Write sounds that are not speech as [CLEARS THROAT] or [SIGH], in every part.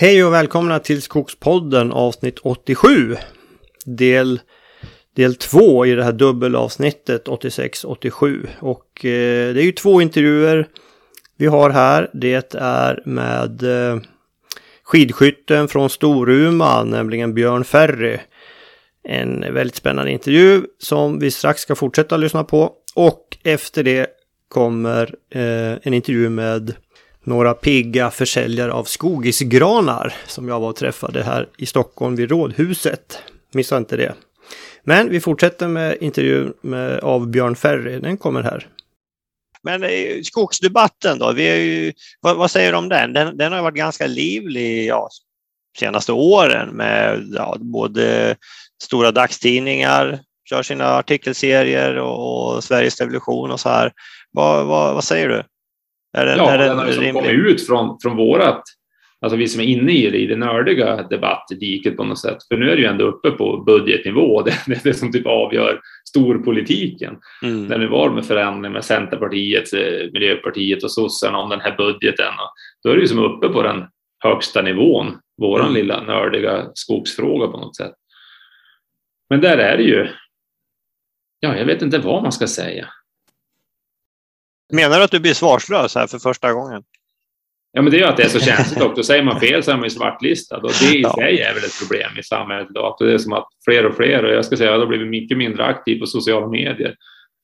Hej och välkomna till Skogspodden avsnitt 87. Del, del 2 i det här dubbelavsnittet 86-87. Och eh, det är ju två intervjuer vi har här. Det är med eh, skidskytten från Storuman, nämligen Björn Ferry. En väldigt spännande intervju som vi strax ska fortsätta lyssna på. Och efter det kommer eh, en intervju med några pigga försäljare av skogisgranar som jag var och träffade här i Stockholm vid Rådhuset. Missa inte det. Men vi fortsätter med intervjun med, av Björn Ferry. Den kommer här. Men eh, skogsdebatten då, vi ju, vad, vad, säger du om den? den? den? har varit ganska livlig ja, senaste åren med ja, både stora dagstidningar, kör sina artikelserier och, och Sveriges Television och så här. Vad, vad, vad säger du? Är det, ja, är det den har liksom kommit ut från, från vårat, alltså vi som är inne i det, i det nördiga debattdiket på något sätt. För nu är det ju ändå uppe på budgetnivå, [LAUGHS] det är det som typ avgör storpolitiken. Mm. När det var med förändring med Centerpartiet, eh, Miljöpartiet och sossarna om den här budgeten. Då är det ju som uppe på den högsta nivån, våran mm. lilla nördiga skogsfråga på något sätt. Men där är det ju, ja, jag vet inte vad man ska säga. Menar du att du blir svarslös här för första gången? Ja, men det är ju att det är så känsligt också. Säger man fel så är man ju svartlistad och det i sig är väl ett problem i samhället idag. Det är som att fler och fler, och jag ska säga att jag har blivit mycket mindre aktiv på sociala medier.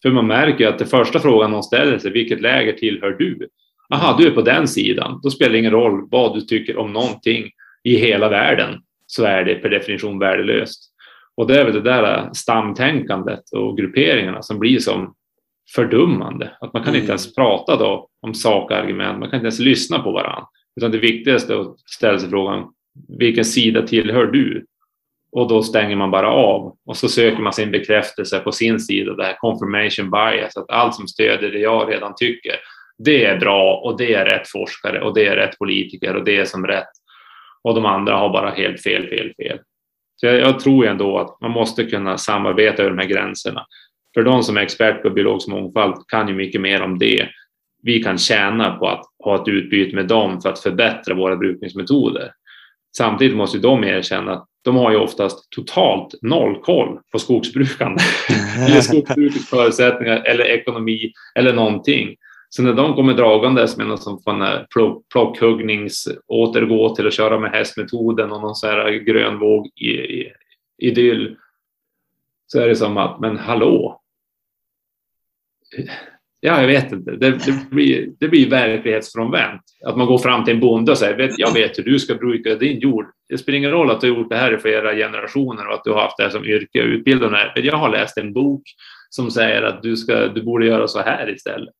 För man märker att det första frågan någon ställer sig, vilket läger tillhör du? Aha, du är på den sidan. Då spelar det ingen roll vad du tycker om någonting i hela världen, så är det per definition värdelöst. Och det är väl det där stamtänkandet och grupperingarna som blir som fördummande. Att man kan mm. inte ens prata då om sakargument, man kan inte ens lyssna på varandra. Utan det viktigaste är att ställa sig frågan, vilken sida tillhör du? Och då stänger man bara av och så söker man sin bekräftelse på sin sida, det här confirmation bias, att allt som stöder det jag redan tycker, det är bra och det är rätt forskare och det är rätt politiker och det är som rätt. Och de andra har bara helt fel, fel, fel. Så jag, jag tror ändå att man måste kunna samarbeta över de här gränserna. För de som är expert på biologisk mångfald kan ju mycket mer om det. Vi kan tjäna på att ha ett utbyte med dem för att förbättra våra brukningsmetoder. Samtidigt måste de erkänna att de har ju oftast totalt noll koll på skogsbrukande [LAUGHS] eller skogsbrukets förutsättningar eller ekonomi eller någonting. Så när de kommer dragandes med något som från plockhuggnings återgå till att köra med hästmetoden och någon så här grön våg i, i, idyll så är det som att, men hallå, ja, jag vet inte. Det, det, blir, det blir verklighetsfrånvänt. Att man går fram till en bonde och säger, jag vet hur du ska bruka din jord. Det spelar ingen roll att du har gjort det här i flera generationer och att du har haft det här som yrke och utbildat Jag har läst en bok som säger att du, ska, du borde göra så här istället.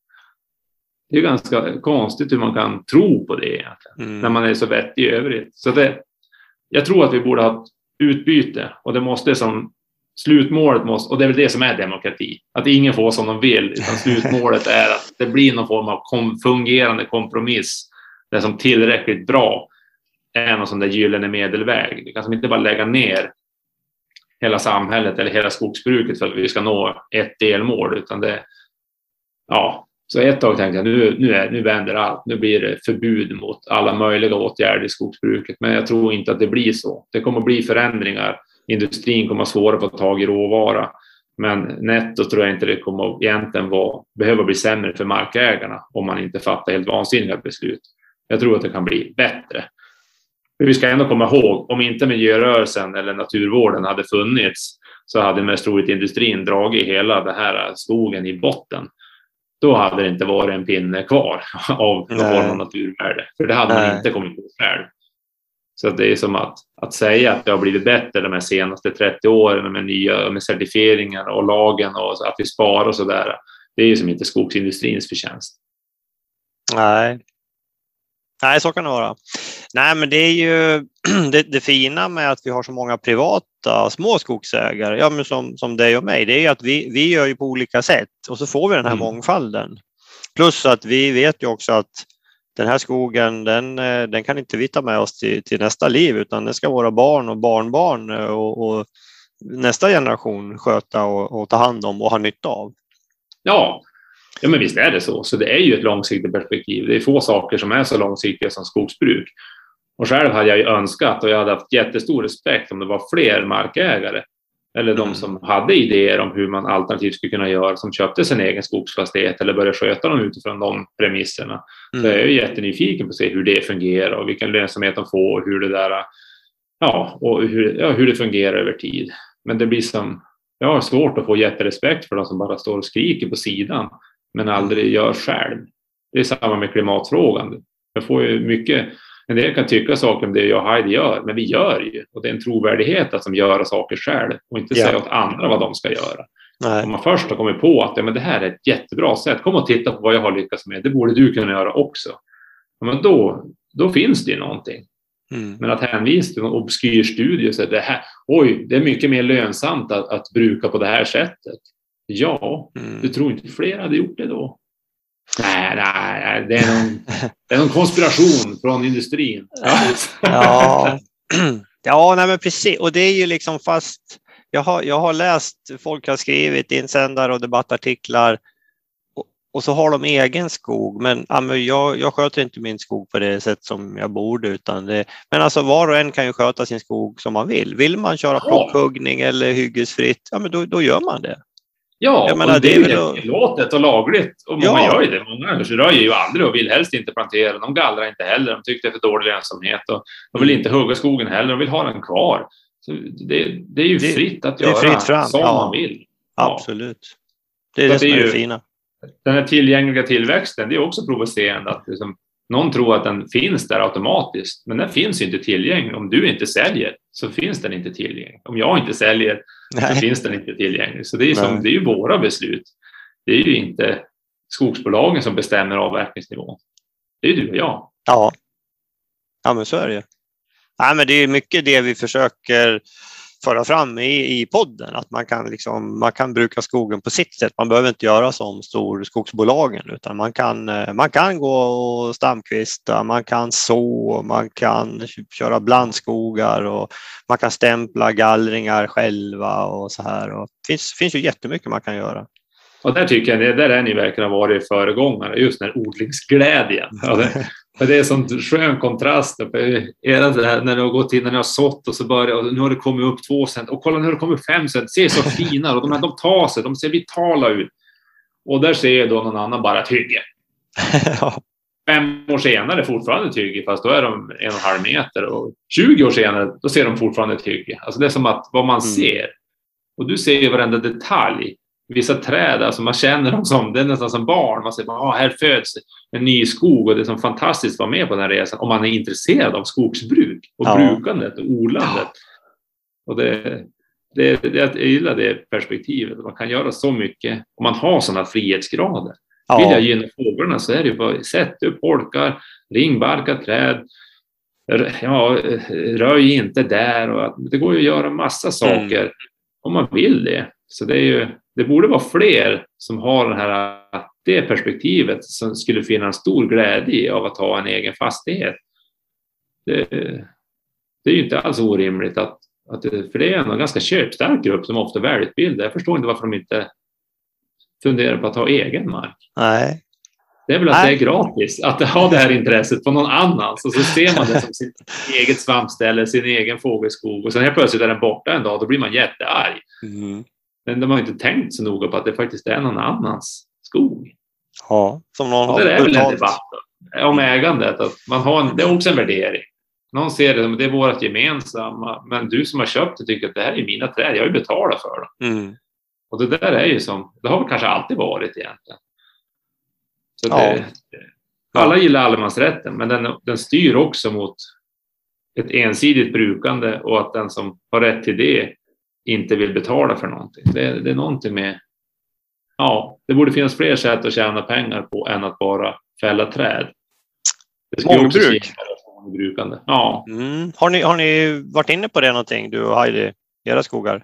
Det är ganska konstigt hur man kan tro på det egentligen, mm. när man är så vettig i övrigt. Så det, jag tror att vi borde ha ett utbyte och det måste som slutmålet måste, och det är väl det som är demokrati, att ingen får som de vill, utan [LAUGHS] slutmålet är att det blir någon form av kom, fungerande kompromiss, det som tillräckligt bra är någon sån där gyllene medelväg. Vi kan inte bara lägga ner hela samhället eller hela skogsbruket för att vi ska nå ett delmål, utan det, ja, så ett tag tänkte jag nu, nu, är, nu vänder allt. Nu blir det förbud mot alla möjliga åtgärder i skogsbruket, men jag tror inte att det blir så. Det kommer att bli förändringar industrin kommer ha svårare att få tag i råvara. Men netto tror jag inte det kommer egentligen vara, behöva bli sämre för markägarna om man inte fattar helt vansinniga beslut. Jag tror att det kan bli bättre. Men vi ska ändå komma ihåg, om inte miljörörelsen eller naturvården hade funnits så hade mest troligt industrin dragit hela den här skogen i botten. Då hade det inte varit en pinne kvar [LAUGHS] av någon form av naturvärde, för det hade Nej. man inte kommit på själv. Så det är som att, att säga att det har blivit bättre de här senaste 30 åren med nya med certifieringar och lagen och att vi sparar och så där. Det är ju som inte skogsindustrins förtjänst. Nej. Nej, så kan det vara. Nej, men det är ju [CLEARS THROAT] det, det, fina med att vi har så många privata små skogsägare, ja, men som, som dig och mig, det är att vi, vi gör ju på olika sätt och så får vi den här mm. mångfalden. Plus att vi vet ju också att den här skogen den, eh, den kan inte vi ta med oss till, till nästa liv utan den ska våra barn och barnbarn eh, och, och nästa generation sköta och, och, ta hand om och ha nytta av. Ja. ja, men visst är det så. Så det är ju ett långsiktigt perspektiv. Det är få saker som är så långsiktiga som skogsbruk. Och själv hade jag ju önskat och jag hade haft jättestor respekt om det var fler markägare eller de Mm. som hade idéer om hur man alternativt skulle kunna göra, som köpte sin egen skogsfastighet eller började sköta dem utifrån de premisserna. Så jag är Mm. ju jättenyfiken på att se hur det fungerar och vilken lönsamhet de får och hur det där, ja, och hur, ja, hur det fungerar över tid. Men det blir som, jag har svårt att få jätterespekt för de som bara står och skriker på sidan, men aldrig gör själv. Det är samma med klimatfrågan. Jag får ju mycket, en del kan tycka saker om det jag och Heidi gör, men vi gör ju. Och det är en trovärdighet att som göra saker själv och inte Ja. säga åt andra vad de ska göra. Nej. Om man först har kommit på att ja, men det här är ett jättebra sätt, kom och titta på vad jag har lyckats med, det borde du kunna göra också. Ja, men då, då finns det ju någonting. Mm. Men att hänvisa till någon obskyr studie och säga det här, oj, det är mycket mer lönsamt att, att bruka på det här sättet. Ja, Mm. du tror inte fler hade gjort det då? Nej, nej, det, är någon, det är någon konspiration från industrin. Ja, [LAUGHS] ja nej men precis. Och det är ju liksom fast jag har, jag har läst, folk har skrivit insändare och debattartiklar och, och så har de egen skog. Men, ja, men jag, jag sköter inte min skog på det sätt som jag borde. Utan det, men alltså var och en kan ju sköta sin skog som man vill. Vill man köra plockhuggning eller hyggesfritt, ja men då, då gör man det. Ja, Jag menar, och det är väl ju tillåtet och lagligt. Och många Ja. gör ju det. Många röjer ju aldrig och vill helst inte plantera. De gallrar inte heller. De tycker det är för dålig lönsamhet. Och de vill inte hugga skogen heller. De vill ha den kvar. Så det, det är ju Det- fritt att göra fritt fram, som ja. man vill. Ja. Absolut. Det är Så det som är det fina. Den här tillgängliga tillväxten, det är också provocerande att liksom, någon tror att den finns där automatiskt. Men den finns ju inte tillgänglig. Om du inte säljer så finns den inte tillgänglig. Om jag inte säljer så Nej. finns den inte tillgänglig. Så det är, ju som, Nej. det är ju våra beslut. Det är ju inte skogsbolagen som bestämmer avverkningsnivån. Det är du och jag. Ja. ja, men så är det ju. Nej, men det är mycket det vi försöker föra fram i, i podden, att man kan, liksom, man kan bruka skogen på sitt sätt. Man behöver inte göra som storskogsbolagen utan man kan, eh, man kan gå och stamkvista, man kan så, man kan köra blandskogar och man kan stämpla gallringar själva och så här. Och det finns, finns ju jättemycket man kan göra. Och där tycker jag, där är ni verkligen varit föregångare, just den här odlingsglädjen. [LAUGHS] för det är sån skön kontrast. För era det här, när ni har gått in, när ni har sått och så börjar och nu har det kommit upp två cent och kolla nu har det kommit fem cent, ser så fina och de, här, de tar sig, de ser vitala ut. Och där ser jag då någon annan bara ett hygge. [LAUGHS] ja. Fem år senare fortfarande ett hygge, fast då är de en och en halv meter. Och 20 år senare, då ser de fortfarande ett hygge. Alltså det är som att vad man Mm. ser. Och du ser ju varenda detalj. Vissa träd, alltså man känner dem som, det är nästan som barn. Man säger ah, här föds en ny skog och det är som fantastiskt att vara med på den här resan om man är intresserad av skogsbruk och Ja. brukandet och odlandet. Och det, det, det, jag gillar det perspektivet. Man kan göra så mycket om man har sådana frihetsgrader. Vill jag gynna fåglarna så är det bara sätt upp holkar, ringbarka träd, ja, röj inte där. Och att, det går ju att göra massa saker om man vill det. Så det, är ju, det borde vara fler som har den här, det perspektivet som skulle finna en stor glädje i av att ha en egen fastighet. Det, det är ju inte alls orimligt att, att det, för det är en ganska köpstark grupp som ofta är välutbildad. Jag förstår inte varför de inte funderar på att ha egen mark. Nej. Det är väl att Nej. det är gratis att ha det här intresset på någon annans och så ser man det som sitt [LAUGHS] eget svampställe, sin egen fågelskog och sen helt plötsligt är den borta en dag, då blir man jättearg. Mm. Men de har inte tänkt så noga på att det faktiskt är någon annans skog. Ja, som någon har det är väl en debatt om ägandet. Att man har en, det är också en värdering. Någon ser det som det är vårt gemensamma, men du som har köpt det tycker att det här är mina träd, jag har ju betalat för dem. Mm. Och det där är ju som, det har väl kanske alltid varit egentligen. Så Ja. det, alla gillar allemansrätten, men den, den styr också mot ett ensidigt brukande och att den som har rätt till det inte vill betala för någonting. Det, det är någonting med, ja, det borde finnas fler sätt att tjäna pengar på än att bara fälla träd. Mångbruk. se mångbrukande. Ja, Mm. Har, ni, har ni varit inne på det någonting, du och Heidi, era skogar?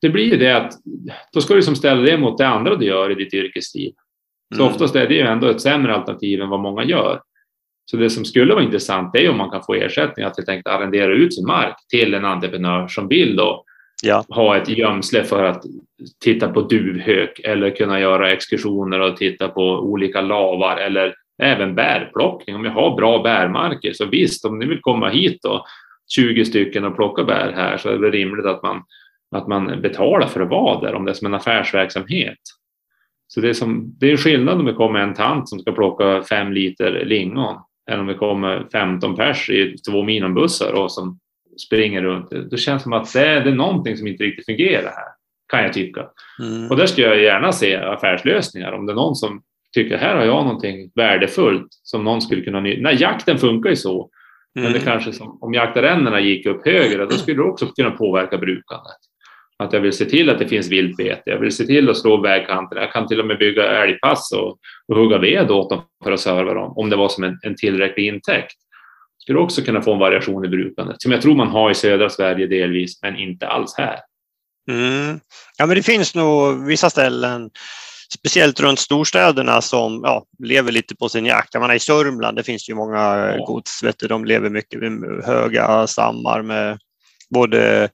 det blir ju det att då ska du som ställa det mot det andra du gör i ditt yrkesliv. Så Mm. oftast är det ju ändå ett sämre alternativ än vad många gör. Så det som skulle vara intressant är om man kan få ersättning att helt enkelt arrendera ut sin mark till en entreprenör som vill då Ja. ha ett gömsle för att titta på duvhök eller kunna göra exkursioner och titta på olika lavar eller även bärplockning. Om jag har bra bärmarker så visst, om ni vill komma hit då 20 stycken och plocka bär här så är det rimligt att man, att man betalar för att vara där om det är som en affärsverksamhet. Så det är, som, det är skillnad om det kommer en tant som ska plocka fem liter lingon än om det kommer 15 pers i två minimbussar och som springer runt. Det känns som att det är, det är någonting som inte riktigt fungerar här, kan jag tycka. Mm. Och där skulle jag gärna se affärslösningar. Om det är någon som tycker här har jag någonting värdefullt som någon skulle kunna nyttja. Jakten funkar ju så. Mm. Men det kanske som, om jaktarrendena gick upp högre, då skulle det också kunna påverka brukandet. Att jag vill se till att det finns viltbete. Jag vill se till att slå vägkanterna. Jag kan till och med bygga älgpass och, och hugga ved åt dem för att serva dem om det var som en, en tillräcklig intäkt. Skulle också kunna få en variation i brukandet som jag tror man har i södra Sverige delvis, men inte alls här. Mm. Ja, men det finns nog vissa ställen, speciellt runt storstäderna, som ja, lever lite på sin jakt. Jag menar, I Sörmland det finns ju många ja. gods, vet du, de lever mycket med höga stammar med både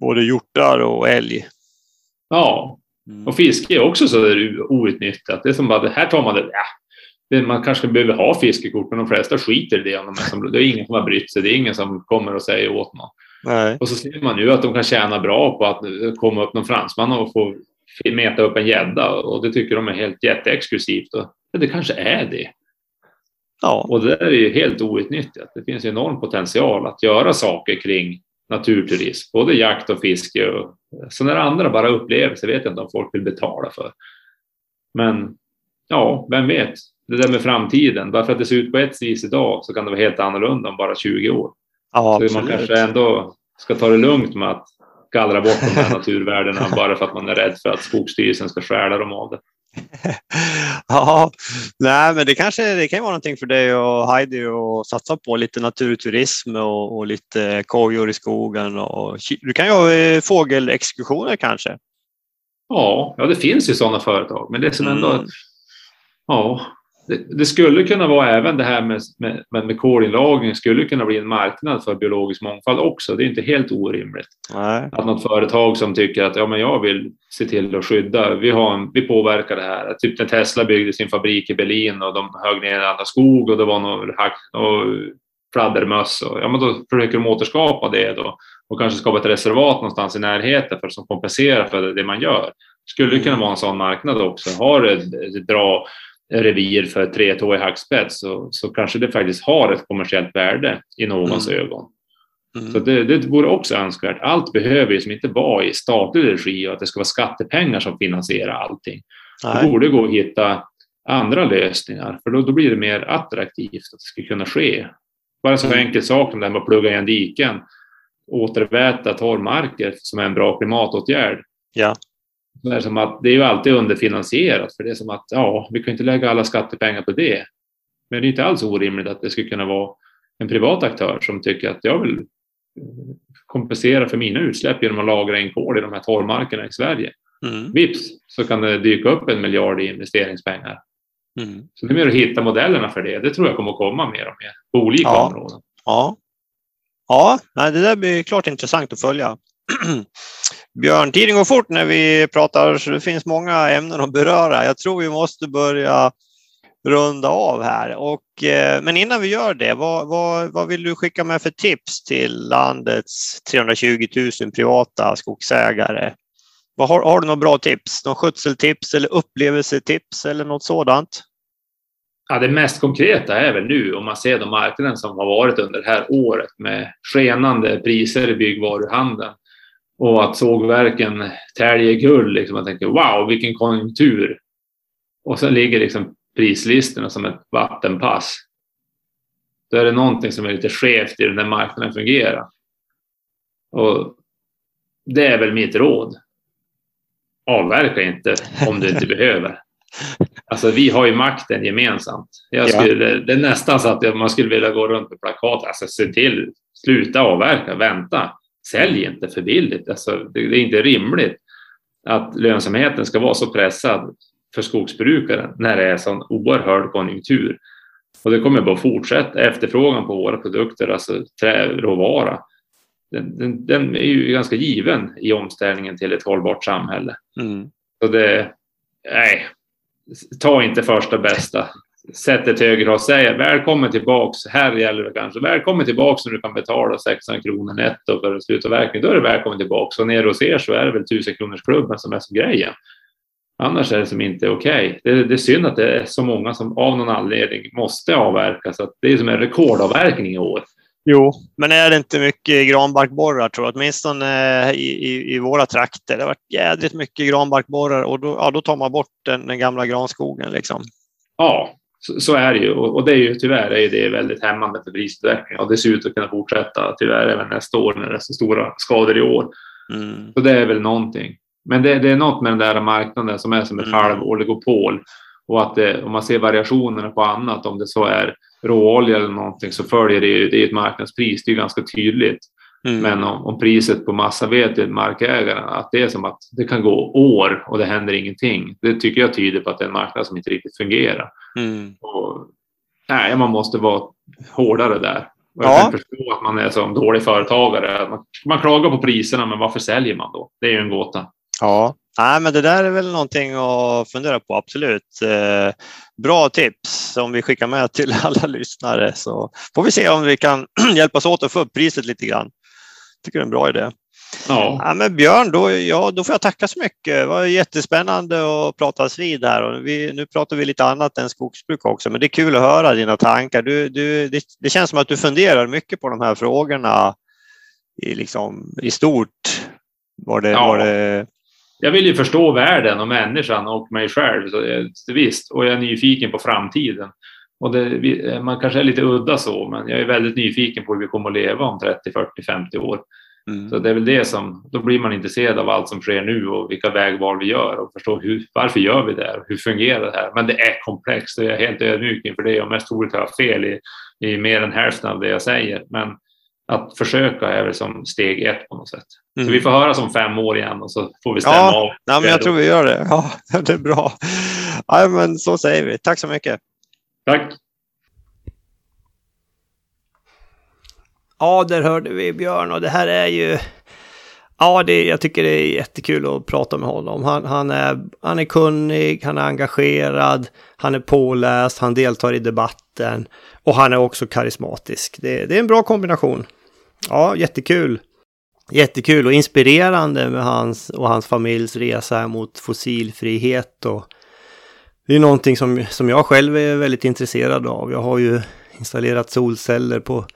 både hjortar och älg. Ja, mm. och fiske är också så outnyttjat. Det är som bara, här tar man det, ja, man kanske behöver ha fiskekort, men de flesta skiter i det. Om de är som, det är ingen som har brytt sig, det är ingen som kommer och säger åt någon. Nej. Och så ser man ju att de kan tjäna bra på att komma upp någon fransman och få meta upp en gädda och det tycker de är helt jätteexklusivt. Och det kanske är det. Ja. Och det där är ju helt outnyttjat. Det finns enorm potential att göra saker kring naturturism, både jakt och fiske. Och sådana andra bara upplevelser vet jag inte om folk vill betala för. Men ja, vem vet? Det där med framtiden, bara för att det ser ut på ett vis idag så kan det vara helt annorlunda om bara 20 år. Ja, så man kanske ändå ska ta det lugnt med att gallra bort de här [LAUGHS] naturvärdena bara för att man är rädd för att Skogsstyrelsen ska stjäla dem av det. [LAUGHS] ja, nej, men det kanske det kan vara någonting för dig och Heidi att satsa på lite naturturism och, och lite kojor i skogen. Och, du kan ju ha eh, fågelexkursioner kanske? Ja, ja, det finns ju sådana företag, men det är som ändå mm. ja, det, det, skulle kunna vara även det här med, med, med kolinlagring skulle kunna bli en marknad för biologisk mångfald också. Det är inte helt orimligt. Nej. Att något företag som tycker att ja, men jag vill se till att skydda, vi, har en, vi påverkar det här. Typ när Tesla byggde sin fabrik i Berlin och de högg ner annan skog och det var någon hack, och fladdermöss. Och, ja, men då försöker de återskapa det då och kanske skapa ett reservat någonstans i närheten för att kompensera för det man gör. Skulle kunna vara en sån marknad också. Har ett bra revir för tretåig hackspett så, så kanske det faktiskt har ett kommersiellt värde i någons mm. ögon. Mm. Så det, det vore också önskvärt. Allt behöver ju som inte vara i statlig regi och att det ska vara skattepengar som finansierar allting. Nej. Det borde gå att hitta andra lösningar, för då, då blir det mer attraktivt att det ska kunna ske. Bara så mm. enkel sak som det här med att plugga igen diken, återväta torrmarker som är en bra klimatåtgärd. Ja. Det är, som att, det är ju alltid underfinansierat för det är som att ja, vi kan inte lägga alla skattepengar på det. Men det är inte alls orimligt att det skulle kunna vara en privat aktör som tycker att jag vill kompensera för mina utsläpp genom att lagra in kol i de här torvmarkerna i Sverige. Mm. Vips så kan det dyka upp en miljard i investeringspengar. Mm. Så det är mer att hitta modellerna för det. Det tror jag kommer att komma mer och mer på olika ja. områden. Ja, ja det där blir klart intressant att följa. [CLEARS THROAT] Björn, tiden går fort när vi pratar så det finns många ämnen att beröra. Jag tror vi måste börja runda av här. Och, eh, men innan vi gör det, vad, vad, vad vill du skicka med för tips till landets 320 000 privata skogsägare? Vad har, har du några bra tips? Någon skötseltips eller upplevelsetips eller något sådant? Ja, det mest konkreta är väl nu om man ser de marknaden som har varit under det här året med skenande priser i byggvaruhandeln och att sågverken täljer guld. Liksom. Man tänker wow, vilken konjunktur. Och sen ligger liksom prislistorna som ett vattenpass. Då är det någonting som är lite skevt i den där marknaden fungerar. Och det är väl mitt råd. Avverka inte om du inte behöver. Alltså, vi har ju makten gemensamt. Jag skulle, ja. Det är nästan så att man skulle vilja gå runt med plakat. Alltså, se till, sluta avverka, vänta. Sälj inte för billigt. Alltså, det, är inte rimligt att lönsamheten ska vara så pressad för skogsbrukaren när det är sån oerhörd konjunktur. Och det kommer bara fortsätta. Efterfrågan på våra produkter, alltså träråvara, den, den, den, är ju ganska given i omställningen till ett hållbart samhälle. Mm. Så det, nej, ta inte första bästa. Sätter ett högre och säger välkommen tillbaks, här gäller det kanske, välkommen tillbaks när du kan betala 600 kronor netto för slutavverkning, då är det välkommen tillbaks. Och nere hos er så är det väl 1000 kronors klubben som är som grejen. Annars är det som inte okej. Okay. Det, det, är synd att det är så många som av någon anledning måste avverka, så det är som en rekordavverkning i år. Jo, men är det inte mycket granbarkborrar tror jag, åtminstone i, i, i våra trakter. Det har varit jädrigt mycket granbarkborrar och då, ja, då tar man bort den, den gamla granskogen. Liksom. Ja, så, så, är det ju och, och det är ju tyvärr är det väldigt hämmande för prisutvecklingen och det ser ut att kunna fortsätta tyvärr även nästa år när det är så stora skador i år. Mm. Så det är väl någonting. Men det, det, är något med den där marknaden som är som ett mm. halvoligopol och att det, om man ser variationerna på annat, om det så är råolja eller någonting så följer det ju, det är ett marknadspris, det är ganska tydligt. Mm. Men om, om, priset på massaved till markägaren, att det är som att det kan gå år och det händer ingenting. Det tycker jag tyder på att det är en marknad som inte riktigt fungerar. Mm. Och, nej, man måste vara hårdare där. Och jag ja. kan förstå att man är som dålig företagare. Man, man klagar på priserna, men varför säljer man då? Det är ju en gåta. Ja, Nej, men det där är väl någonting att fundera på, absolut. Eh, bra tips som vi skickar med till [LAUGHS] alla lyssnare så får vi se om vi kan [CLEARS THROAT] hjälpas åt att få upp priset lite grann. Tycker det är en bra idé. Ja. ja. men Björn, då, ja, då får jag tacka så mycket. Det var jättespännande att prata vid här. Och vi, nu pratar vi lite annat än skogsbruk också, men det är kul att höra dina tankar. Du, du, det, det känns som att du funderar mycket på de här frågorna i, liksom, i stort. Var det, ja. var det jag vill ju förstå världen och människan och mig själv. Så, visst, och jag är nyfiken på framtiden. Och det, man kanske är lite udda så, men jag är väldigt nyfiken på hur vi kommer att leva om 30, 40, 50 år. Mm. Så det är väl det som, då blir man intresserad av allt som sker nu och vilka vägval vi gör och förstå hur, varför gör vi det här? Hur fungerar det här? Men det är komplext och jag är helt ödmjuk inför det och mest troligt har jag fel i, i mer än hälften av det jag säger. Men att försöka är väl som steg ett på något sätt. Mm. Så vi får höra om fem år igen och så får vi stämma ja, av. Ja, men jag tror vi gör det. Ja, [LAUGHS] det är bra. Ja, men så säger vi. Tack så mycket. Tack. Ja, där hörde vi Björn och det här är ju... Ja, det, jag tycker det är jättekul att prata med honom. Han, han, är, han är kunnig, han är engagerad, han är påläst, han deltar i debatten och han är också karismatisk. Det, det är en bra kombination. Ja, jättekul. Jättekul och inspirerande med hans och hans familjs resa mot fossilfrihet. Och det är någonting som, som jag själv är väldigt intresserad av. Jag har ju installerat solceller på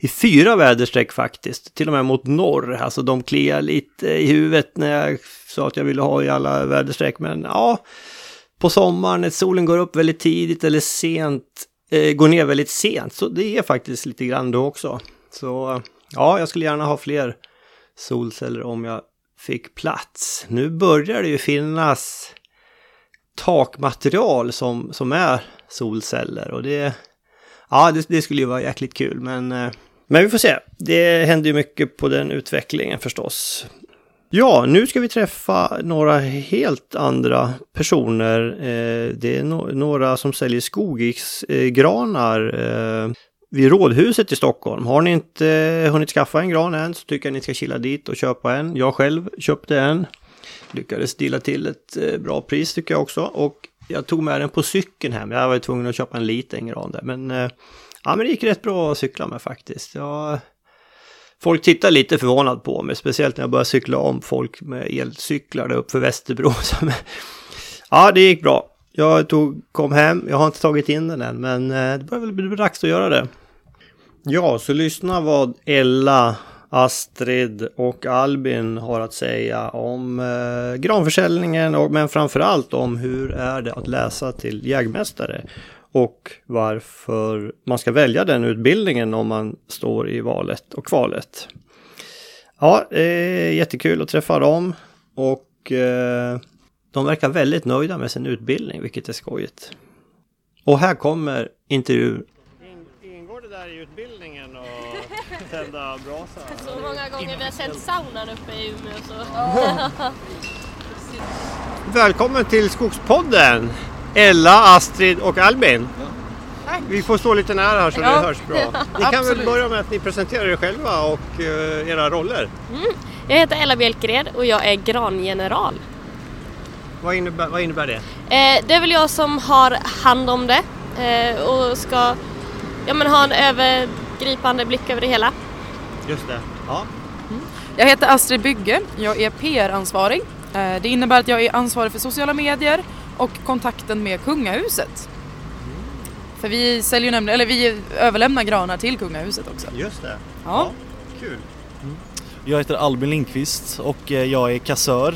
i fyra väderstreck faktiskt. Till och med mot norr. Alltså de kliar lite i huvudet när jag sa att jag ville ha i alla väderstreck. Men ja, på sommaren när solen går upp väldigt tidigt eller sent, eh, går ner väldigt sent. Så det är faktiskt lite grann då också. Så ja, jag skulle gärna ha fler solceller om jag fick plats. Nu börjar det ju finnas takmaterial som, som är solceller och det, ja, det, det skulle ju vara jäkligt kul men, eh, men vi får se. Det händer ju mycket på den utvecklingen förstås. Ja, nu ska vi träffa några helt andra personer. Eh, det är några som säljer skogsgranar eh, vid Rådhuset i Stockholm. Har ni inte hunnit skaffa en gran än så tycker jag ni ska kila dit och köpa en. Jag själv köpte en. Lyckades dela till ett eh, bra pris tycker jag också. Och jag tog med den på cykeln hem. Jag var tvungen att köpa en liten gran där. Men, eh, ja, men det gick rätt bra att cykla med faktiskt. Jag, folk tittar lite förvånat på mig, speciellt när jag började cykla om folk med elcyklar där uppe för Västerbro. [LAUGHS] ja, det gick bra. Jag tog, kom hem, jag har inte tagit in den än, men eh, det börjar väl bli dags att göra det. Ja, så lyssna vad Ella, Astrid och Albin har att säga om eh, granförsäljningen, och, men framförallt om hur är det att läsa till jägmästare och varför man ska välja den utbildningen om man står i valet och kvalet. Ja, eh, jättekul att träffa dem och eh, de verkar väldigt nöjda med sin utbildning, vilket är skojigt. Och här kommer intervjun. Ingår det där i utbildningen tända brasa? Så många gånger vi har sett saunan uppe i Umeå så... Välkommen till Skogspodden! Ella, Astrid och Albin. Tack. Vi får stå lite nära här så ja. det hörs bra. Ni kan väl börja med att ni presenterar er själva och uh, era roller. Mm. Jag heter Ella Bjelkered och jag är grangeneral. Vad innebär, vad innebär det? Eh, det är väl jag som har hand om det. eh, och ska ja, men ha en övergripande blick över det hela. Just det. Ja. Jag heter Astrid Bygge, jag är PR-ansvarig. Eh, Det innebär att jag är ansvarig för sociala medier och kontakten med kungahuset. För vi säljer nämligen, eller vi överlämnar granar till kungahuset också. Just det. Ja. Kul. Jag heter Albin Lindqvist och eh, jag är kassör.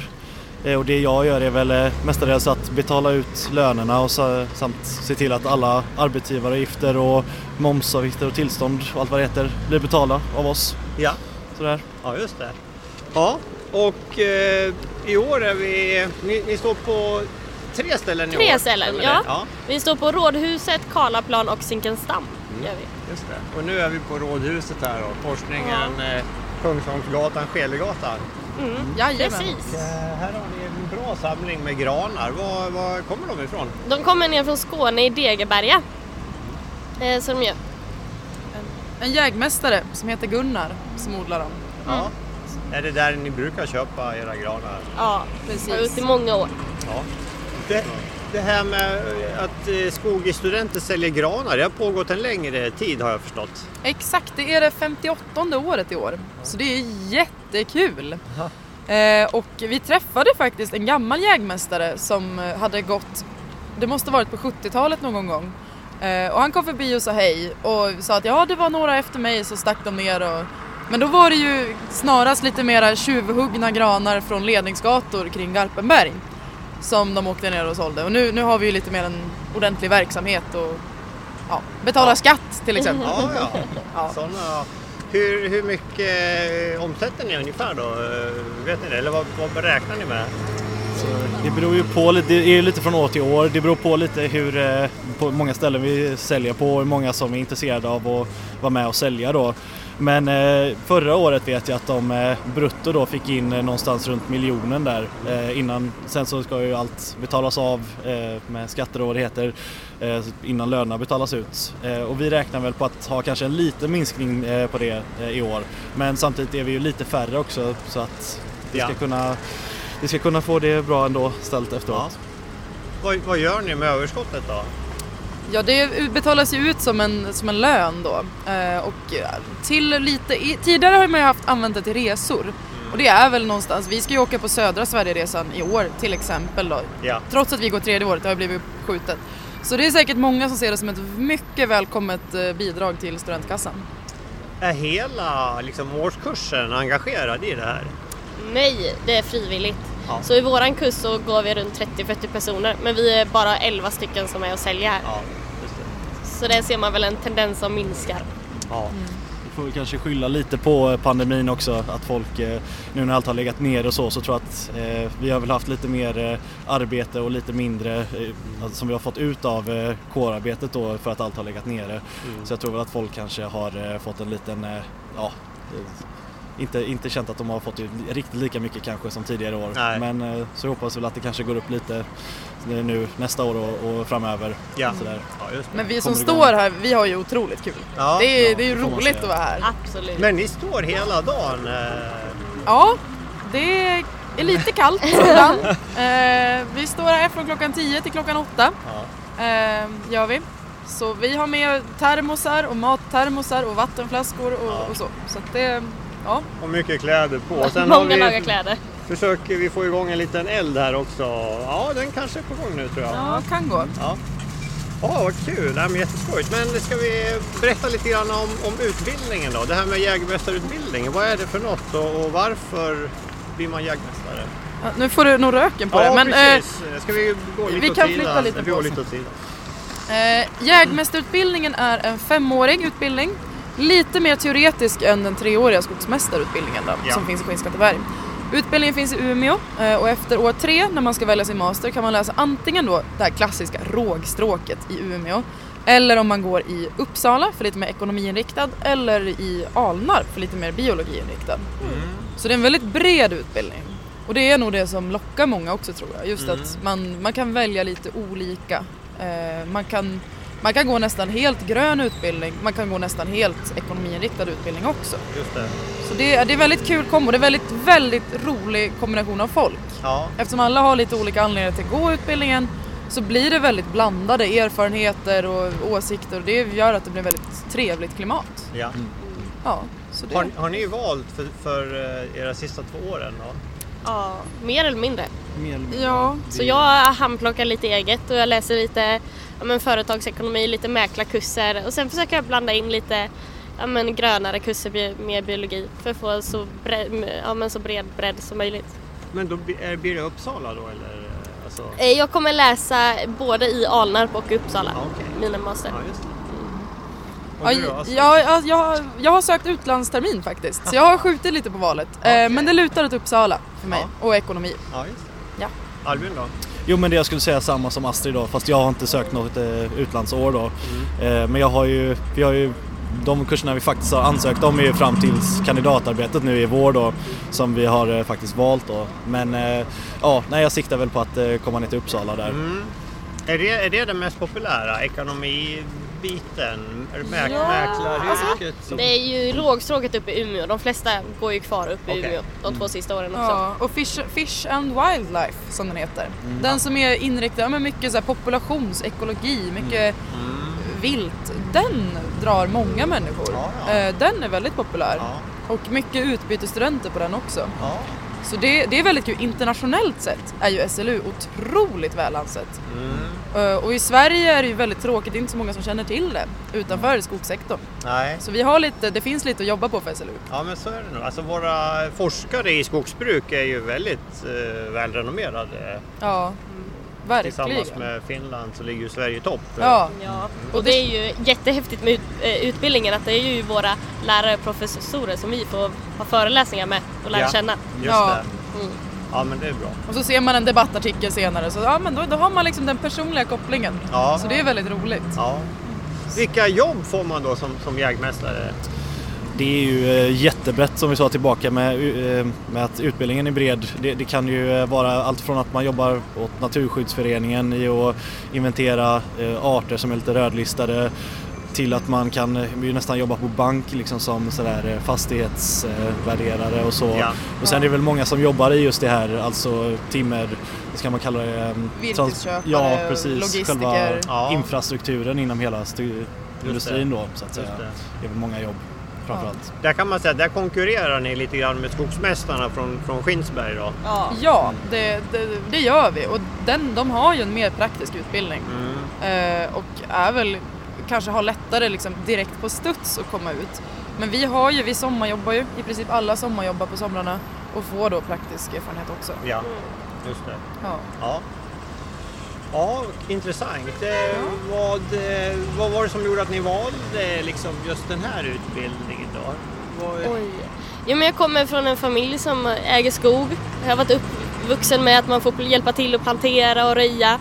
Eh, Och det jag gör är väl eh, mestadels att betala ut lönerna och så, samt se till att alla arbetsgivaravgifter och momsavgifter och tillstånd och allt vad det heter blir betalda av oss. Ja. Sådär. Ja, just det. Ja, och eh, i år är vi... Ni, ni står på tre ställen i år. Tre ställen, ja. ja. Vi står på Rådhuset, Karlaplan och Zinkensdamm. Gör vi. Just det. Och nu är vi på Rådhuset här då, korsningen eh, Kungsholmsgatan, Skelegatan. Mm. Jajamän. Precis. Här har ni en bra samling med granar. Var, var kommer de ifrån? De kommer ner från Skåne i Degeberga. Eh, så de gör. En jägmästare som heter Gunnar som odlar dem. Ja. Är det där ni brukar köpa era granar? Ja, Precis. har gjort i många år. Ja. Det, det här med att eh, Skogi-studenter säljer granar, det har pågått en längre tid har jag förstått. Exakt, det är det 58 året i år. Så det är jättekul. Eh, och vi träffade faktiskt en gammal jägmästare som eh, hade gått, det måste varit på 70-talet någon gång. Eh, och han kom förbi och sa hej och sa att ja det var några efter mig så stack de ner och men då var det ju snarast lite mera tjuvhuggna granar från ledningsgator kring Garpenberg som de åkte ner och sålde. Och nu, nu har vi ju lite mer en ordentlig verksamhet och ja, betalar Ja. skatt till exempel. Ja, ja. [LAUGHS] Ja. Såna, hur, hur mycket eh, omsätter ni ungefär då? Eh, Vet ni det? Eller vad, vad beräknar ni med? Det beror ju på, lite- det är lite från år till år. Det beror på lite hur, eh, på många ställen vi säljer på och hur många som är intresserade av att vara med och sälja då. Men eh, förra året vet jag att de eh, brutto då fick in eh, någonstans runt miljonen där innan. Sen så ska ju allt betalas av med skatter och vad det heter innan lönerna betalas ut. Och vi räknar väl på att ha kanske en liten minskning på det i år. Men samtidigt är vi ju lite färre också så att vi ska Ja. kunna vi ska kunna få det bra ändå ställt efteråt. Vad, vad gör ni med överskottet då? Ja, det betalas ju ut som en, som en lön då. Eh, och till lite, i, tidigare har man ju haft använt det till resor. Och det är väl någonstans, vi ska ju åka på södra Sverigeresan i år till exempel då. Ja. Trots att vi går tredje året, det har blivit skjutet. Så det är säkert många som ser det som ett mycket välkommet eh, bidrag till studentkassan. Är hela liksom, årskursen engagerad i det här? Nej, det är frivilligt. Ja. Så i våran kurs så går vi runt 30-40 personer men vi är bara 11 stycken som är och säljer här. Ja. Så det ser man väl en tendens som minskar. Ja. Vi får väl kanske skylla lite på pandemin också, att folk eh, nu när allt har legat ner och så, så tror jag att eh, vi har väl haft lite mer eh, arbete och lite mindre eh, alltså, som vi har fått ut av eh, kårarbetet då för att allt har legat nere. Så jag tror väl att folk kanske har eh, fått en liten, eh, ja, eh, inte, inte känt att de har fått riktigt lika mycket kanske som tidigare år. Nej. Men eh, så hoppas väl att det kanske går upp lite nu nästa år och, och framöver. Ja. Sådär. ja, just det. Men vi som igång. står här, vi har ju otroligt kul. Ja. det är, ja, det är ju roligt att vara här. Absolut. Men ni står hela dagen? Eh, Ja, det är lite kallt [LAUGHS] ibland. Eh, vi står här från klockan 10 till klockan 8. ja. Eh, gör vi. Så vi har med termosar och mattermosar och vattenflaskor och, Ja. och så. Så att det, ja. Och mycket kläder på. Sen har Många vi, lagar kläder. Försöker vi få igång en liten eld här också. Ja, den kanske är på gång nu tror jag. ja, kan gå. Ja, ja vad kul. Nej, men jätteskojigt. Men ska vi berätta lite grann om, om utbildningen då? Det här med jägmästarutbildningen. Vad är det för något och, och varför blir man jägmästare? Ja, nu får du nog röken på ja, det. Men, eh, precis. Ska vi gå lite vi åt kan sidan? flytta lite vi på lite åt sidan. Eh, jägmästarutbildningen är en femårig utbildning. Lite mer teoretisk än den treåriga skogsmästarutbildningen då, Ja. som finns i Skinnskatteberg. Utbildningen finns i Umeå eh, och efter år tre när man ska välja sin master kan man läsa antingen då det här klassiska rågstråket i Umeå eller om man går i Uppsala för lite mer ekonomiinriktad eller i Alnarp för lite mer biologiinriktad. Så det är en väldigt bred utbildning. Och det är nog det som lockar många också tror jag. Just att man, man kan välja lite olika. Eh, man, kan, man kan gå nästan helt grön utbildning, man kan gå nästan helt ekonomiinriktad utbildning också. Just det. Så det, är- det är väldigt kul kombo, det är väldigt, väldigt rolig kombination av folk. Ja, Eftersom alla har lite olika anledningar till att gå utbildningen så blir det väldigt blandade erfarenheter och åsikter och det gör att det blir väldigt trevligt klimat. Ja. Ja, så det... Har, har ni valt för, för eh, era sista två åren då? Ja, mer eller mindre. Mer eller mindre. Ja, Så jag handplockar lite eget och jag läser lite ja, men företagsekonomi, lite mäklarkurser och sen försöker jag blanda in lite ja, men grönare kurser med biologi för att få så, bre- ja, men så bred bredd som möjligt. Men då blir är- blir det Uppsala då eller? eh, Alltså... Eh, Jag kommer läsa både i Alnarp och Uppsala, Ja, okej. mina master. Ja, just det. Ja, jag, jag, jag, jag har sökt utlandstermin faktiskt, så jag har skjutit lite på valet. [LAUGHS] Eh, Men det lutar åt Uppsala för mig, och ekonomi. Ja, just det. Ja. Albin då? Jo men det jag skulle säga samma som Astrid då fast jag har inte sökt något eh, utlandsår då. Eh, men jag har ju, vi har ju de kurserna vi faktiskt har ansökt om är ju fram till kandidatarbetet nu i vår då som vi har eh, faktiskt valt då. Men eh, ja, nej jag siktar väl på att eh, komma ner till Uppsala där. Mm. Är, det, är det det mest populära? ekonomi? Det mäk- Ja, mäklaryrket? som- Det är ju lågstråket uppe i Umeå, de flesta går ju kvar uppe i Okej. Umeå de två sista åren också. Ja, och Fish, Fish and Wildlife som den heter. Den som är inriktad, men mycket så här populationsekologi, mycket vilt. Den drar många människor. Ja, ja. Eh, Den är väldigt populär. Och mycket utbytesstudenter på den också. Ja. Så det, det är väldigt kul. Internationellt sett är ju SLU otroligt väl ansett. Mm. Eh, Och i Sverige är det ju väldigt tråkigt, det är inte så många som känner till det utanför skogssektorn. Nej. Så vi har lite, det finns lite att jobba på för SLU. Ja men så är det nog. Alltså våra forskare i skogsbruk är ju väldigt eh, välrenommerade. Ja, Tillsammans verkligen. med Finland så ligger ju Sverige i topp. Ja, Ja, och det är ju jättehäftigt med eh, utbildningen att det är ju våra lärare och professorer som vi får ha föreläsningar med och lära Ja. känna. Just Ja. det. Mm. Ja men det är bra. och så ser man en debattartikel senare så ja, men då, då har man liksom den personliga kopplingen. Ja. Så det är väldigt roligt. ja. Vilka jobb får man då som, som jägmästare? Det är ju eh, jättebrett som vi sa tillbaka med, eh, med att utbildningen är bred. Det, det kan ju eh, vara allt från att man jobbar åt Naturskyddsföreningen i att inventera arter som är lite rödlistade till att man kan ju nästan jobba på bank liksom som sådär fastighetsvärderare och så. Ja. Och sen är det väl många som jobbar i just det här, alltså timmer, vad ska man kalla det? Virkesköpare, Ja, precis. logistiker. Själva Ja. infrastrukturen inom hela industrin då så att säga. Det. Det är väl många jobb framförallt. Där kan man säga, där konkurrerar ni lite grann med skogsmästarna från, från Skinsberg då. Ja. Ja, det, det, det gör vi och den, de har ju en mer praktisk utbildning Mm. eh, och är väl kanske har lättare liksom direkt på studs att komma ut. Men vi har ju, vi sommarjobbar ju, i princip alla sommarjobbar på somrarna och får då praktisk erfarenhet också. Ja, just det. Ja. Ja. Ja, intressant. Eh, Vad, eh, vad var det som gjorde att ni valde liksom just den här utbildningen då? Vad, Oj. Jo, men jag kommer från en familj som äger skog. Jag har varit uppvuxen med att man får hjälpa till att plantera och röja.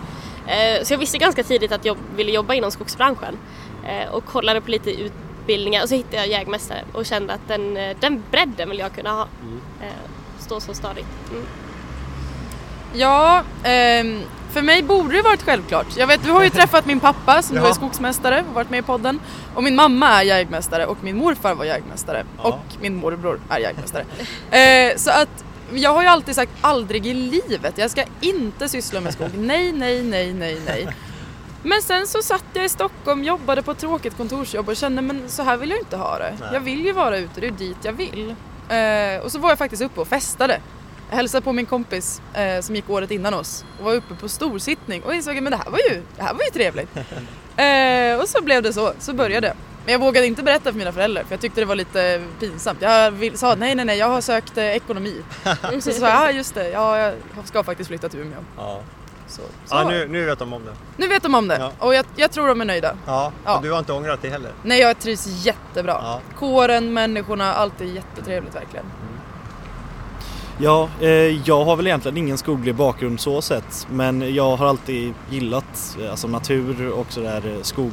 Eh, Så jag visste ganska tidigt att jag ville jobba inom skogsbranschen Eh, och kollade på lite utbildningar och så hittade jag jägmästare och kände att den, eh, den bredden vill jag kunna ha. Eh, Stå så stadigt. Mm. Ja, ehm, för mig borde det varit självklart. Jag vet, du har ju [LAUGHS] träffat min pappa som då Ja. är skogsmästare och varit med i podden. Och min mamma är jägmästare och min morfar var jägmästare. Ja. Och min morbror är jägmästare. Eh, så att jag har ju alltid sagt aldrig i livet, jag ska inte syssla med skog. [LAUGHS] Nej, nej, nej, nej, nej. Men sen så satt jag i Stockholm, jobbade på ett tråkigt kontorsjobb och kände men så här vill jag inte ha det. Nej. Jag vill ju vara ute, det är dit jag vill. Eh, och så var jag faktiskt uppe och festade. Jag hälsade på min kompis eh, som gick året innan oss och var uppe på storsittning och insåg att men det här var ju, det här var ju trevligt. [LAUGHS] eh, och så blev det så, så började jag. Men jag vågade inte berätta för mina föräldrar för jag tyckte det var lite pinsamt. Jag vill, sa nej nej nej jag har sökt eh, ekonomi. [LAUGHS] så sa jag ja just det, ja, jag ska faktiskt flytta till Umeå. ja. Så, så Ja, det. nu, nu vet de om det. nu vet de om det Ja. och jag, jag tror de är nöjda. Ja, Ja. och du har inte ångrat det heller? Nej jag trivs jättebra. Ja. Kåren, människorna, allt är jättetrevligt verkligen. Ja, eh, jag har väl egentligen ingen skoglig bakgrund så sett men jag har alltid gillat eh, alltså natur och sådär eh, skog.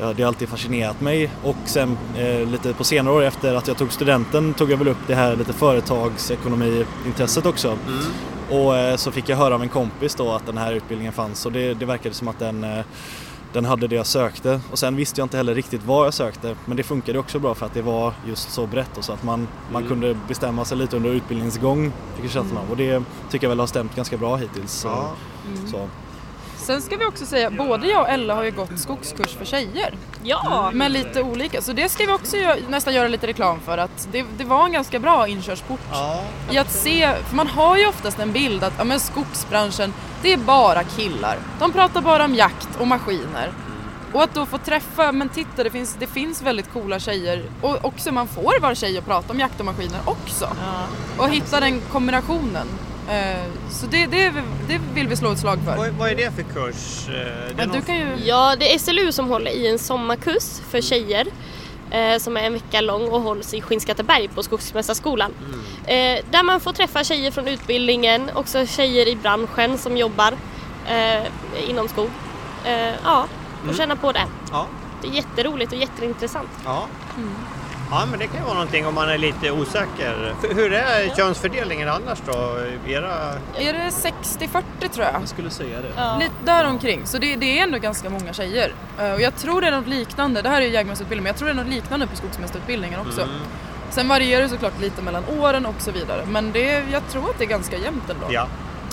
Ja, det har alltid fascinerat mig och sen eh, lite på senare år efter att jag tog studenten tog jag väl upp det här lite företagsekonomiintresset också. Mm. Och eh, så fick jag höra av en kompis då att den här utbildningen fanns och det, det verkade som att den, eh, den hade det jag sökte. Och sen visste jag inte heller riktigt vad jag sökte men det funkade också bra för att det var just så brett och så att man, man Mm. kunde bestämma sig lite under utbildningens gång. Fick jag av. Och det tycker jag väl har stämt ganska bra hittills. Så, Ja. så. Sen ska vi också säga, både jag och Ella har ju gått skogskurs för tjejer. Ja! Men lite olika, så det ska vi också gö- nästan göra lite reklam för att det, det var en ganska bra inkörsport Ja. i att se, för man har ju oftast en bild att ja, men skogsbranschen, det är bara killar. De pratar bara om jakt och maskiner. Och att då få träffa, men titta det finns, det finns väldigt coola tjejer och också man får vara tjej och prata om jakt och maskiner också. Och hitta den kombinationen. Eh, Så det, det, det vill vi slå ett slag för. Vad, vad är det för kurs? Eh, Det är Ja, någon- du kan ju... Ja, det är SLU som håller i en sommarkurs för tjejer eh, som är en vecka lång och hålls i Skinnskatteberg på Skogsmästarskolan. Eh, där man får träffa tjejer från utbildningen, också tjejer i branschen som jobbar inom skog. Ja, och känna på det. Ja. Det är jätteroligt och jätteintressant. Ja. Mm. Ja, men det kan ju vara någonting om man är lite osäker. För Hur är könsfördelningen annars då? Era... Är det 60-40 tror jag? Jag skulle säga det. Lite däromkring. Så det, det är ändå ganska många tjejer. Eh, och jag tror det är något liknande, det här är ju jägmästarutbildning, men jag tror det är något liknande på skogsmästarutbildningen också. Mm. Sen varierar det såklart lite mellan åren och så vidare. Men det, jag tror att det är ganska jämnt ändå. Ja.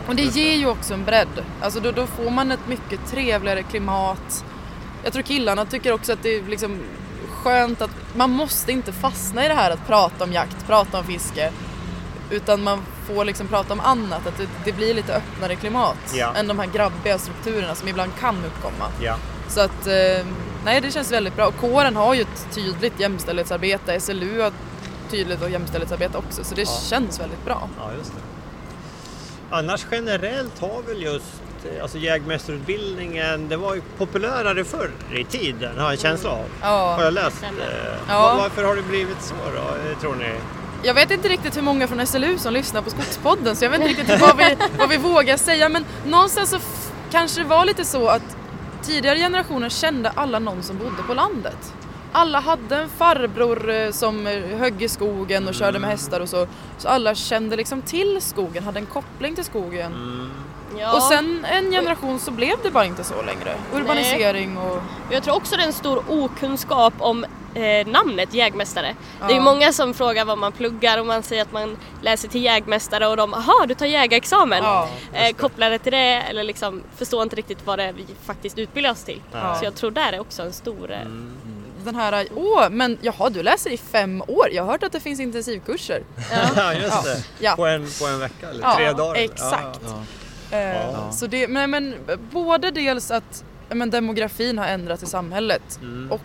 Och det ger ju också en bredd. Alltså då, då får man ett mycket trevligare klimat. Jag tror killarna tycker också att det är liksom skönt att man måste inte fastna i det här att prata om jakt, prata om fiske. Utan man får liksom prata om annat, att det, det blir lite öppnare klimat Ja. än de här grabbiga strukturerna som ibland kan uppkomma. Ja. Så att, eh, nej det känns väldigt bra. Och kåren har ju ett tydligt jämställdhetsarbete, SLU har tydligt jämställdhetsarbete också, så det Ja. känns väldigt bra. Ja, just det. Annars generellt har väl just alltså jägmästarutbildningen, det var ju populärare förr i tiden, har jag en känsla av. Har Ja. jag läst. Eh, Ja. var- Varför har det blivit så då, eh, tror ni? Jag vet inte riktigt hur många från SLU som lyssnar på Skogspodden så jag vet inte riktigt vad vi, [LAUGHS] vad vi vågar säga men någonstans så kanske det var lite så att tidigare generationer kände alla någon som bodde på landet. Alla hade en farbror eh, som högg i skogen och körde med hästar och så. Så alla kände liksom till skogen, hade en koppling till skogen. Ja. Och sen en generation så blev det bara inte så längre. Urbanisering och... Jag tror också det är en stor okunskap om eh, namnet jägmästare. Det är ju Ja. många som frågar vad man pluggar och man säger att man läser till jägmästare och de aha du tar jägarexamen. Ja, eh, kopplar det till det eller liksom förstår inte riktigt vad det är vi faktiskt utbildar oss till. Ja. Så jag tror där är också en stor... Eh, Den här, åh men jaha du läser i fem år, jag har hört att det finns intensivkurser. Ja, [LAUGHS] just det. Ja. På, en, på en vecka eller Ja, tre dagar? exakt. Ja, Ja. Eh, Ja. Så det, men, men både dels att men demografin har ändrats i samhället Mm. och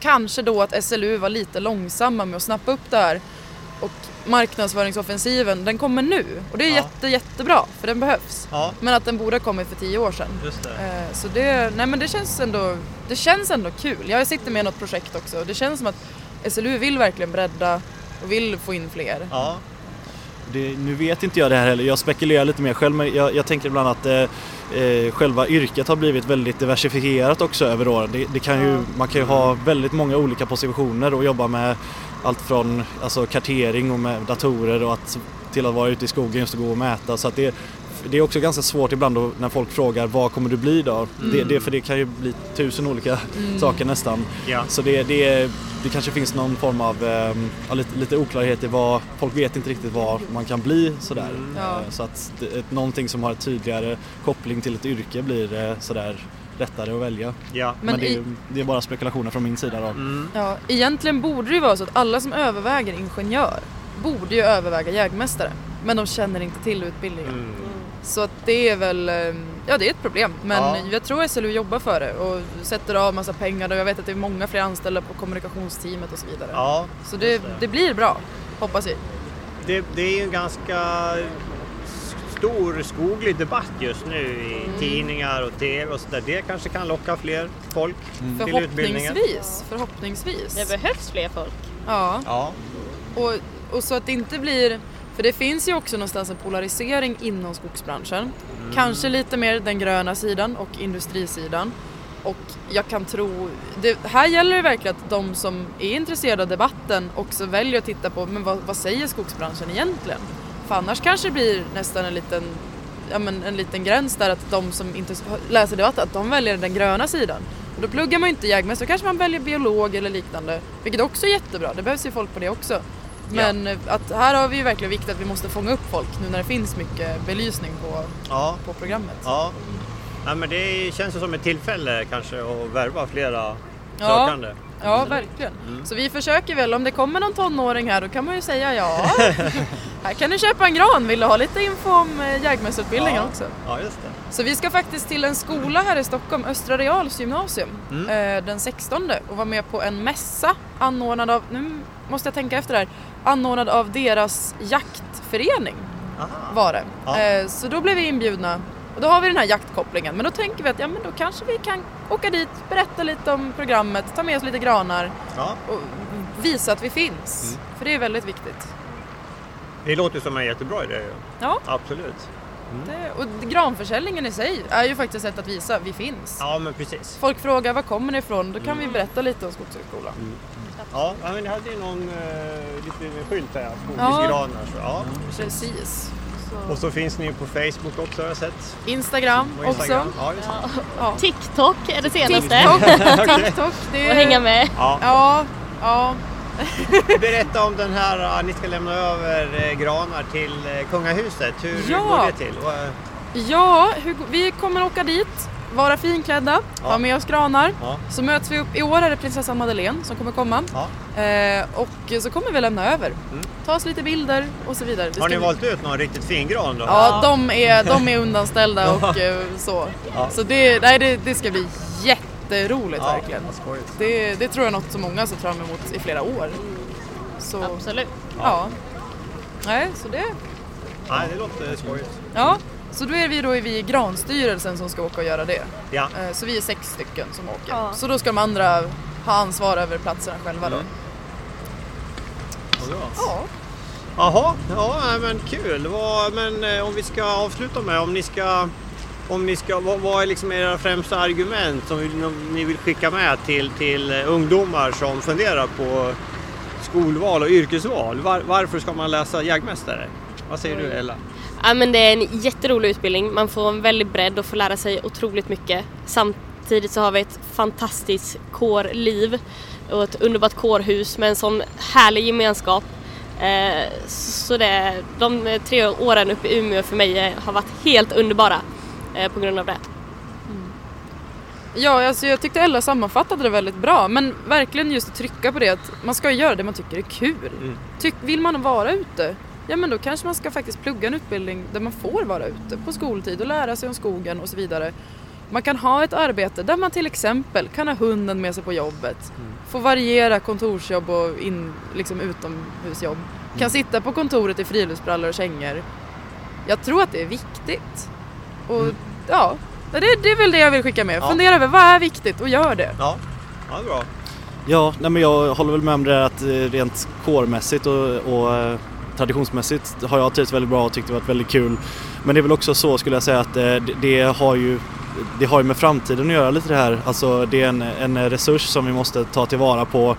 kanske då att SLU var lite långsamma med att snappa upp det här och marknadsföringsoffensiven den kommer nu och det är Ja. jätte, jättebra för den behövs. ja, Men att den borde ha kommit för tio år sedan. just det. Eh, Så det, nej men det känns ändå, det känns ändå kul. Jag sitter med i något projekt också och det känns som att SLU vill verkligen bredda och vill få in fler. Ja, Det, nu vet inte jag det här heller, jag spekulerar lite mer själv men jag, jag tänker ibland att eh, eh, själva yrket har blivit väldigt diversifierat också över åren. Det, det kan ju, man kan ju ha väldigt många olika positioner och jobba med allt från alltså, kartering och med datorer och att, till att vara ute i skogen just och gå och mäta. Så att det, det är också ganska svårt ibland då, när folk frågar vad kommer du bli då? Det, det, för det kan ju bli tusen olika saker nästan. ja. Så det, det, det kanske finns någon form av ja, lite, lite oklarhet i vad, folk vet inte riktigt vad man kan bli sådär. Mm. Ja. Eh, Så att det, ett, någonting som har ett tydligare koppling till ett yrke blir eh, sådär lättare att välja. ja. Men, Men det, i- är, det är bara spekulationer från min sida då. Mm. Ja, egentligen borde det ju vara så att alla som överväger ingenjör borde ju överväga jägmästare. Men de känner inte till utbildningen. Mm. Så att det är väl, eh, ja det är ett problem. Men Ja. jag tror SLU jobbar för det och sätter av massa pengar och jag vet att det är många fler anställda på kommunikationsteamet och så vidare. ja. Så det, det. det blir bra, hoppas vi. Det, det är ju en ganska stor skoglig debatt just nu i Mm. tidningar och tv och sådär. Det kanske kan locka fler folk till utbildningen. Förhoppningsvis, förhoppningsvis. det behövs fler folk. Ja, Ja, och, och så att det inte blir, för det finns ju också någonstans en polarisering inom skogsbranschen. Mm. Kanske lite mer den gröna sidan och industrisidan. Och jag kan tro, det, här gäller det verkligen att de som är intresserade av debatten också väljer att titta på, men vad, vad säger skogsbranschen egentligen? För annars kanske det blir nästan en liten, ja men en liten gräns där att de som inte läser debatten, att de väljer den gröna sidan. Och då pluggar man ju inte jägmästare, då kanske man väljer biolog eller liknande. Vilket också är jättebra, det behövs ju folk på det också. Men eh, att här har vi ju verkligen viktigt att vi måste fånga upp folk nu när det finns mycket belysning på, ja, på programmet. ja. Ja, men det känns ju som ett tillfälle kanske att värva flera Ja. sökande. Ja, verkligen. Så vi försöker väl, om det kommer någon tonåring här då kan man ju säga ja. [LAUGHS] här kan du köpa en gran, vill du ha lite info om eh, jägmästarutbildningen Ja. också? Ja, just det. Så vi ska faktiskt till en skola här i Stockholm, Östra Reals gymnasium, Mm. eh, den 16 och vara med på en mässa anordnad av, nu måste jag tänka efter här, anordnad av deras jaktförening Aha. var det. Ja. Eh, så då blev vi inbjudna och då har vi den här jaktkopplingen. Men då tänker vi att ja, men då kanske vi kan åka dit, berätta lite om programmet, ta med oss lite granar Ja. och visa att vi finns. Mm. För det är väldigt viktigt. Det låter som en jättebra idé. Ja, Absolut. Det, och granförsäljningen i sig är ju faktiskt ett sätt att visa att vi finns. Ja, men precis. Folk frågar var kommer ni ifrån? Då kan Mm. vi berätta lite om Skogshögskolan. Ja, ja, men ni hade ju någon uh, liten skylt här, Ja. skogsgranar. Så, ja. Precis. Och så finns ni ju på Facebook också har jag sett. Instagram Och Instagram. också. Ja, det. Ja. TikTok är det senaste. TikTok. [LAUGHS] TikTok. Det Och hänga med. Ja. Ja, ja. [LAUGHS] Berätta om den här, ni ska lämna över uh, granar till uh, kungahuset. Hur Ja. går det till? Uh, Ja, hur, vi kommer åka dit, vara finklädda, Ja. ha med oss granar. ja. Så möts vi upp, i år är det prinsessan Madeleine som kommer komma. Ja. Eh, och så kommer vi lämna över. Mm. Ta oss lite bilder och så vidare. Vi Har ni valt ut någon riktigt fin gran då? Ja, de är, de är undanställda [LAUGHS] och eh, så. Ja. Så det, nej, det, det ska bli jätteroligt Ja, verkligen. Det, det tror jag är något som många ser fram emot i flera år. Så, Absolut. ja. Nej, så det, Nej, det låter skojigt. ja. Så då är vi då vi i Granstyrelsen som ska åka och göra det. Ja. Eh, Så vi är sex stycken som åker. Ja. Så då ska de andra ha ansvar över platserna själva då. Mm. Bra. Ja. Jaha, ja men kul. Vad, men eh, om vi ska avsluta med, om ni ska, om ni ska vad, vad är liksom era främsta argument som ni vill skicka med till, till eh, ungdomar som funderar på skolval och yrkesval? Var, varför ska man läsa jägmästare? Vad säger du Ella? Ja, men det är en jätterolig utbildning. Man får en väldig bredd och får lära sig otroligt mycket. Samtidigt så har vi ett fantastiskt kårliv och ett underbart kårhus med en sån härlig gemenskap. Eh, Så det, de tre åren uppe i Umeå för mig eh, har varit helt underbara på grund av det. Ja, alltså jag tyckte Ella sammanfattade det väldigt bra. Men verkligen just att trycka på det att man ska göra det man tycker är kul. Mm. Tyck, vill man vara ute, ja men då kanske man ska faktiskt plugga en utbildning där man får vara ute på skoltid och lära sig om skogen och så vidare. Man kan ha ett arbete där man till exempel kan ha hunden med sig på jobbet. Få variera kontorsjobb och in, liksom utomhusjobb. Kan sitta på kontoret i friluftsbrallor och kängor. Jag tror att det är viktigt. Och ja, det, det är väl det jag vill skicka med. Ja. Fundera över vad är viktigt och gör det. Ja, ja bra. Ja, nej men jag håller väl med om det där att eh, rent kårmässigt och, och eh, traditionsmässigt har jag trivts väldigt bra och tyckt det varit väldigt kul. Men det är väl också så skulle jag säga att eh, det, det har ju det har ju med framtiden att göra lite det här. Alltså det är en, en resurs som vi måste ta tillvara på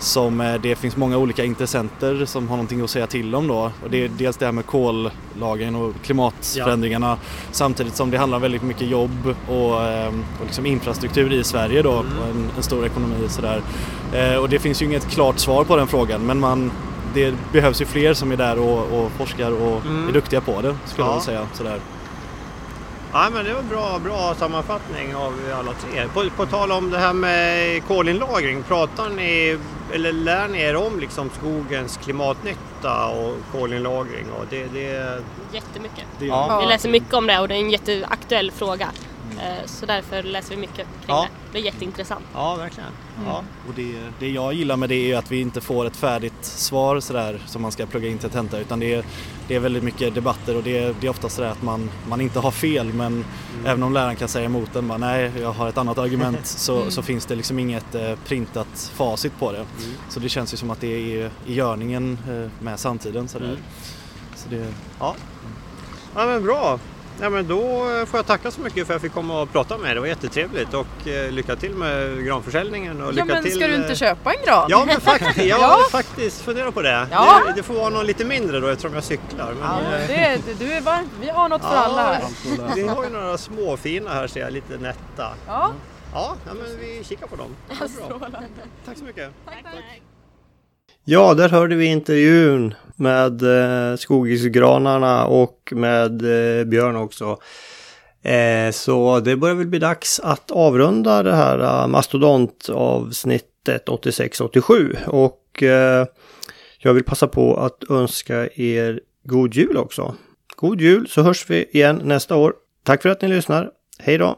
som eh, det finns många olika intressenter som har någonting att säga till om då. Och det är dels det här med kollagen och klimatförändringarna samtidigt som det handlar väldigt mycket jobb och, eh, och liksom infrastruktur i Sverige då, och en, en stor ekonomi sådär. Eh, och det finns ju inget klart svar på den frågan men man, det behövs ju fler som är där och, och forskar och Mm. är duktiga på det skulle Ja. jag säga. Sådär. Ja, men det var bra, bra sammanfattning av alla tre. På, på tal om det här med kolinlagring, pratar ni eller lär ni er om liksom skogens klimatnytta och kolinlagring? Och det, det, Jättemycket. Det, Ja. Vi läser mycket om det och det är en jätteaktuell fråga. Eh, Så därför läser vi mycket kring Ja. det. Det är jätteintressant. ja, verkligen. Ja. Och det, det jag gillar med det är att vi inte får ett färdigt svar sådär som man ska plugga in till tenta utan det är, det är väldigt mycket debatter och det är, det är ofta sådär att man, man inte har fel men även om läraren kan säga emot en bara, nej jag har ett annat argument [LAUGHS] så, så finns det liksom inget eh, printat facit på det. Så det känns ju som att det är i görningen eh, med samtiden sådär. Mm. Så det, Ja. ja, men bra. Ja, men då får jag tacka så mycket för att jag fick komma och prata med er. Det var jättetrevligt och eh, lycka till med granförsäljningen. Och Ja lycka men till, ska du eh, inte köpa en gran? Ja, men faktiskt, [LAUGHS] jag Ja. faktiskt funderar på det. Ja. det. Det får vara någon lite mindre då eftersom jag cyklar. Men, Ja, eh, det, du är varm. Vi har något för alla här. [LAUGHS] Vi har ju några små fina här ser jag, lite nätta. Ja. Ja, ja men vi kikar på dem. Ja, bra. [LAUGHS] Tack så mycket. Ja, där hörde vi intervjun med eh, Skogisgranarna och med eh, Björn också. Eh, så det börjar väl bli dags att avrunda det här eh, mastodontavsnittet 86-87. Och eh, jag vill passa på att önska er god jul också. God jul så hörs vi igen nästa år. Tack för att ni lyssnar. Hej då!